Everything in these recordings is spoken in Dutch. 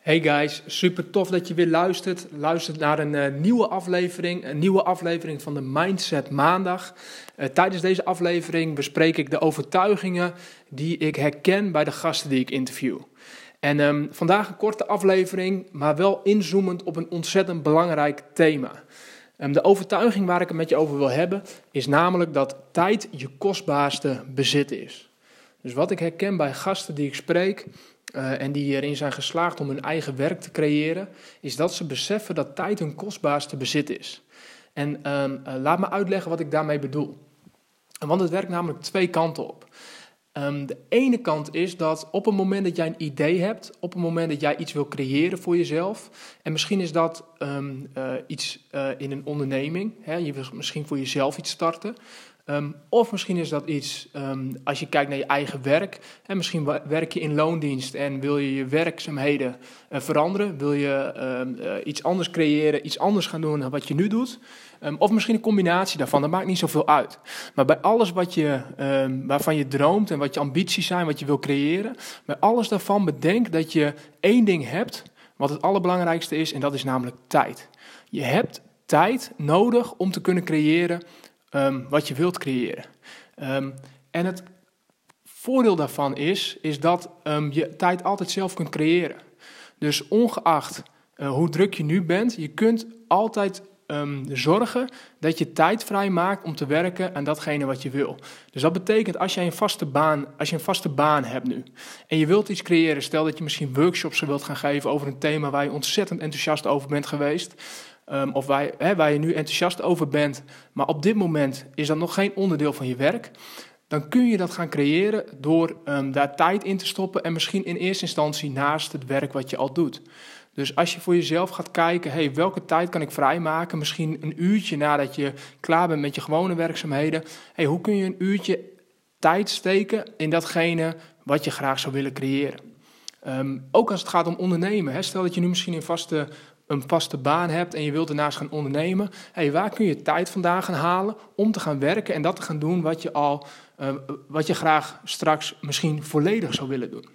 Hey guys, super tof dat je weer luistert. Luistert naar een uh, nieuwe aflevering, een nieuwe aflevering van de Mindset Maandag. Uh, tijdens deze aflevering bespreek ik de overtuigingen die ik herken bij de gasten die ik interview. En um, vandaag een korte aflevering, maar wel inzoomend op een ontzettend belangrijk thema. Um, de overtuiging waar ik het met je over wil hebben, is namelijk dat tijd je kostbaarste bezit is. Dus wat ik herken bij gasten die ik spreek, uh, en die erin zijn geslaagd om hun eigen werk te creëren, is dat ze beseffen dat tijd hun kostbaarste bezit is. En um, uh, laat me uitleggen wat ik daarmee bedoel. Want het werkt namelijk twee kanten op. Um, de ene kant is dat op het moment dat jij een idee hebt, op het moment dat jij iets wil creëren voor jezelf, en misschien is dat um, uh, iets in een onderneming, hè, je wil misschien voor jezelf iets starten, Um, of misschien is dat iets, um, als je kijkt naar je eigen werk, en misschien werk je in loondienst en wil je je werkzaamheden uh, veranderen, wil je uh, uh, iets anders creëren, iets anders gaan doen dan wat je nu doet. Of misschien een combinatie daarvan, dat maakt niet zoveel uit. Maar bij alles wat je, waarvan je droomt en wat je ambities zijn, wat je wil creëren, bij alles daarvan bedenk dat je één ding hebt, wat het allerbelangrijkste is, en dat is namelijk tijd. Je hebt tijd nodig om te kunnen creëren um, wat je wilt creëren. Um, en het voordeel daarvan is, is dat um, je tijd altijd zelf kunt creëren. Dus ongeacht uh, hoe druk je nu bent, je kunt altijd zorgen dat je tijd vrij maakt om te werken aan datgene wat je wil. Dus dat betekent als je een vaste baan, als je een vaste baan hebt nu en je wilt iets creëren, stel dat je misschien workshops wilt gaan geven over een thema waar je ontzettend enthousiast over bent geweest, Um, of waar, hè, waar je nu enthousiast over bent, maar op dit moment is dat nog geen onderdeel van je werk, dan kun je dat gaan creëren door um, daar tijd in te stoppen en misschien in eerste instantie naast het werk wat je al doet. Dus als je voor jezelf gaat kijken, hey, welke tijd kan ik vrijmaken? Misschien een uurtje nadat je klaar bent met je gewone werkzaamheden. Hey, hoe kun je een uurtje tijd steken in datgene wat je graag zou willen creëren? Um, ook als het gaat om ondernemen. Hè. Stel dat je nu misschien een vaste een vaste baan hebt en je wilt daarnaast gaan ondernemen, hey, waar kun je tijd vandaan gaan halen om te gaan werken en dat te gaan doen wat je, al, uh, wat je graag straks misschien volledig zou willen doen.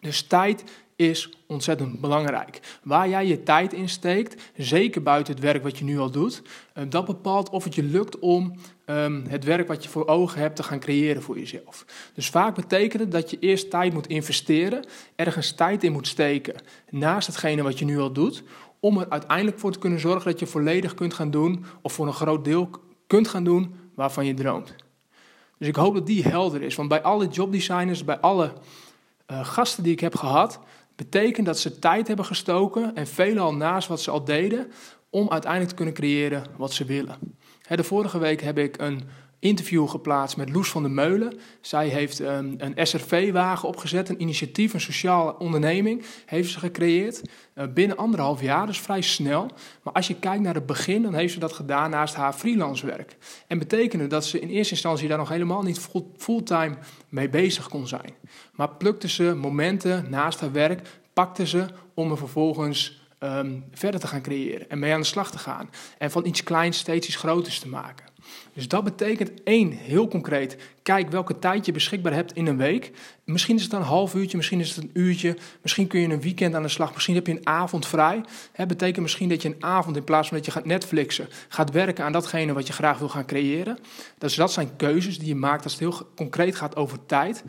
Dus tijd is ontzettend belangrijk. Waar jij je tijd in steekt, zeker buiten het werk wat je nu al doet, uh, dat bepaalt of het je lukt om um, het werk wat je voor ogen hebt te gaan creëren voor jezelf. Dus vaak betekent het dat je eerst tijd moet investeren, ergens tijd in moet steken naast hetgene wat je nu al doet, om er uiteindelijk voor te kunnen zorgen dat je volledig kunt gaan doen, of voor een groot deel kunt gaan doen waarvan je droomt. Dus ik hoop dat die helder is, want bij alle jobdesigners, bij alle uh, gasten die ik heb gehad, betekent dat ze tijd hebben gestoken en veelal naast wat ze al deden, om uiteindelijk te kunnen creëren wat ze willen. de vorige week heb ik een interview geplaatst met Loes van der Meulen. Zij heeft um, een SRV-wagen opgezet, een initiatief, een sociale onderneming, heeft ze gecreëerd uh, binnen anderhalf jaar, dus vrij snel. Maar als je kijkt naar het begin, dan heeft ze dat gedaan naast haar freelance werk. En betekende dat ze in eerste instantie daar nog helemaal niet fulltime mee bezig kon zijn. Maar plukte ze momenten naast haar werk, pakte ze om er vervolgens um, verder te gaan creëren en mee aan de slag te gaan. En van iets kleins steeds iets groters te maken. Dus dat betekent één, heel concreet, kijk welke tijd je beschikbaar hebt in een week. Misschien is het een half uurtje, misschien is het een uurtje, misschien kun je een weekend aan de slag, misschien heb je een avond vrij. Het betekent misschien dat je een avond in plaats van dat je gaat Netflixen, gaat werken aan datgene wat je graag wil gaan creëren. Dus dat zijn keuzes die je maakt als het heel concreet gaat over tijd.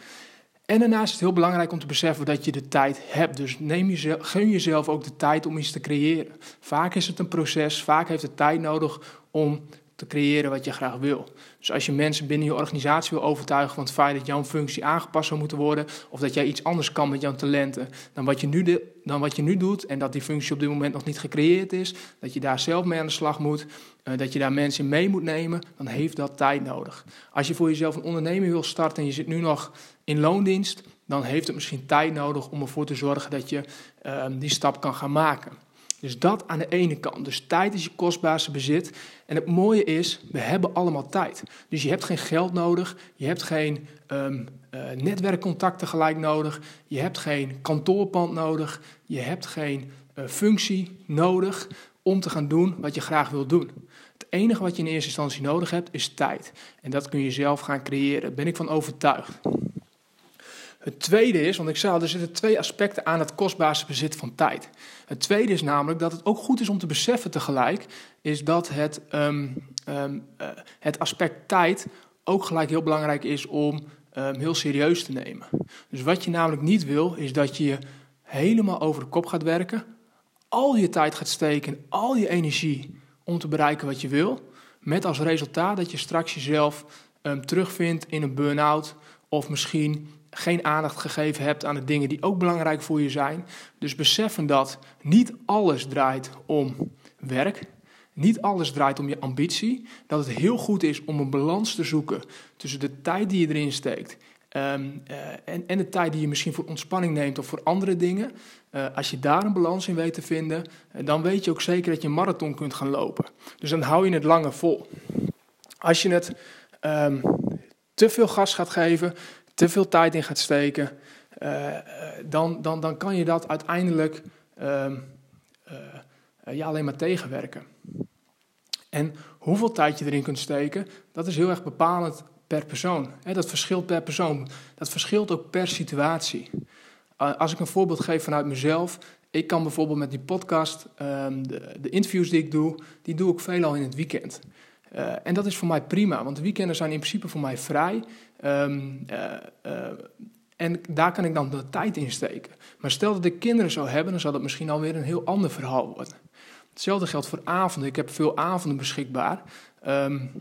En daarnaast is het heel belangrijk om te beseffen dat je de tijd hebt. Dus neem jezelf, gun jezelf ook de tijd om iets te creëren. Vaak is het een proces, vaak heeft het tijd nodig om creëren wat je graag wil. Dus als je mensen binnen je organisatie wil overtuigen van het feit dat jouw functie aangepast zou moeten worden, of dat jij iets anders kan met jouw talenten dan wat je nu, de, dan wat je nu doet, en dat die functie op dit moment nog niet gecreëerd is, dat je daar zelf mee aan de slag moet, uh, dat je daar mensen mee moet nemen, dan heeft dat tijd nodig. Als je voor jezelf een onderneming wil starten en je zit nu nog in loondienst, dan heeft het misschien tijd nodig om ervoor te zorgen dat je uh, die stap kan gaan maken. Dus dat aan de ene kant. Dus tijd is je kostbaarste bezit. En het mooie is, we hebben allemaal tijd. Dus je hebt geen geld nodig, je hebt geen um, netwerkcontacten gelijk nodig, je hebt geen kantoorpand nodig, je hebt geen uh, functie nodig om te gaan doen wat je graag wil doen. Het enige wat je in eerste instantie nodig hebt is tijd. En dat kun je zelf gaan creëren, daar ben ik van overtuigd. Het tweede is, want ik zei al, er zitten twee aspecten aan het kostbaarste bezit van tijd. Het tweede is namelijk dat het ook goed is om te beseffen tegelijk, is dat het, ehm, ehm, eh, het aspect tijd ook gelijk heel belangrijk is om um, heel serieus te nemen. Dus wat je namelijk niet wil, is dat je helemaal over de kop gaat werken, al je tijd gaat steken, al je energie om te bereiken wat je wil, met als resultaat dat je straks jezelf terugvindt in een burn-out of misschien geen aandacht gegeven hebt aan de dingen die ook belangrijk voor je zijn. Dus beseffen dat niet alles draait om werk, niet alles draait om je ambitie. Dat het heel goed is om een balans te zoeken tussen de tijd die je erin steekt ehm, eh, en, en, de tijd die je misschien voor ontspanning neemt of voor andere dingen. Uh, als je daar een balans in weet te vinden, uh, dan weet je ook zeker dat je een marathon kunt gaan lopen. Dus dan hou je het langer vol. Als je het um, te veel gas gaat geven, te veel tijd in gaat steken, dan, dan, dan kan je dat uiteindelijk um, ja, alleen maar tegenwerken. En hoeveel tijd je erin kunt steken, dat is heel erg bepalend per persoon. Dat verschilt per persoon. Dat verschilt ook per situatie. Als ik een voorbeeld geef vanuit mezelf. Ik kan bijvoorbeeld met die podcast, ehm, de interviews die ik doe, die doe ik veelal in het weekend. Uh, en dat is voor mij prima, want de weekenden zijn in principe voor mij vrij. Um, uh, uh, en daar kan ik dan de tijd in steken. Maar stel dat ik kinderen zou hebben, dan zou dat misschien alweer een heel ander verhaal worden. Hetzelfde geldt voor avonden. Ik heb veel avonden beschikbaar. Um,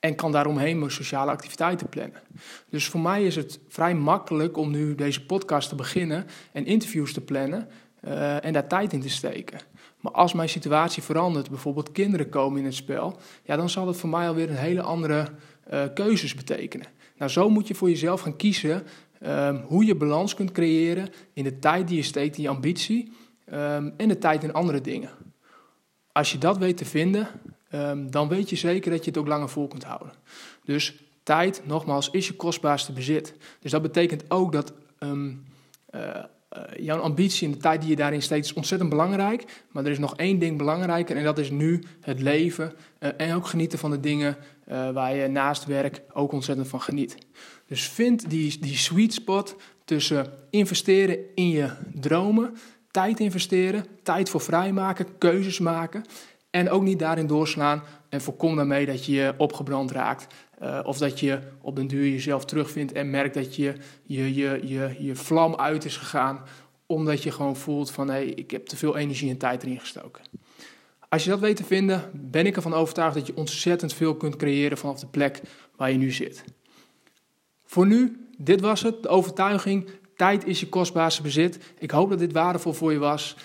en kan daaromheen mijn sociale activiteiten plannen. Dus voor mij is het vrij makkelijk om nu deze podcast te beginnen en interviews te plannen uh, en daar tijd in te steken. Maar als mijn situatie verandert, bijvoorbeeld kinderen komen in het spel, ja, dan zal het voor mij alweer een hele andere uh, keuzes betekenen. Nou, zo moet je voor jezelf gaan kiezen um, hoe je balans kunt creëren in de tijd die je steekt in je ambitie um, en de tijd in andere dingen. Als je dat weet te vinden, um, dan weet je zeker dat je het ook langer vol kunt houden. Dus tijd, nogmaals, is je kostbaarste bezit. Dus dat betekent ook dat uh, jouw ambitie en de tijd die je daarin steekt is ontzettend belangrijk. Maar er is nog één ding belangrijker en dat is nu het leven uh, en ook genieten van de dingen waar je naast werk ook ontzettend van geniet. Dus vind die, die sweet spot tussen investeren in je dromen tijd investeren, tijd voor vrijmaken, keuzes maken. En ook niet daarin doorslaan en voorkom daarmee dat je opgebrand raakt. Uh, of dat je op den duur jezelf terugvindt en merkt dat je, je, je, je, je vlam uit is gegaan. Omdat je gewoon voelt van hé, hey, ik heb te veel energie en tijd erin gestoken. Als je dat weet te vinden, ben ik ervan overtuigd dat je ontzettend veel kunt creëren vanaf de plek waar je nu zit. Voor nu, dit was het, de overtuiging Tijd is je kostbaarste bezit. Ik hoop dat dit waardevol voor je was.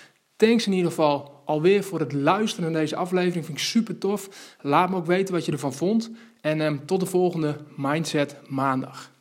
Thanks in ieder geval alweer voor het luisteren naar deze aflevering. Vind ik super tof. Laat me ook weten wat je ervan vond. En um, tot de volgende Mindset Maandag.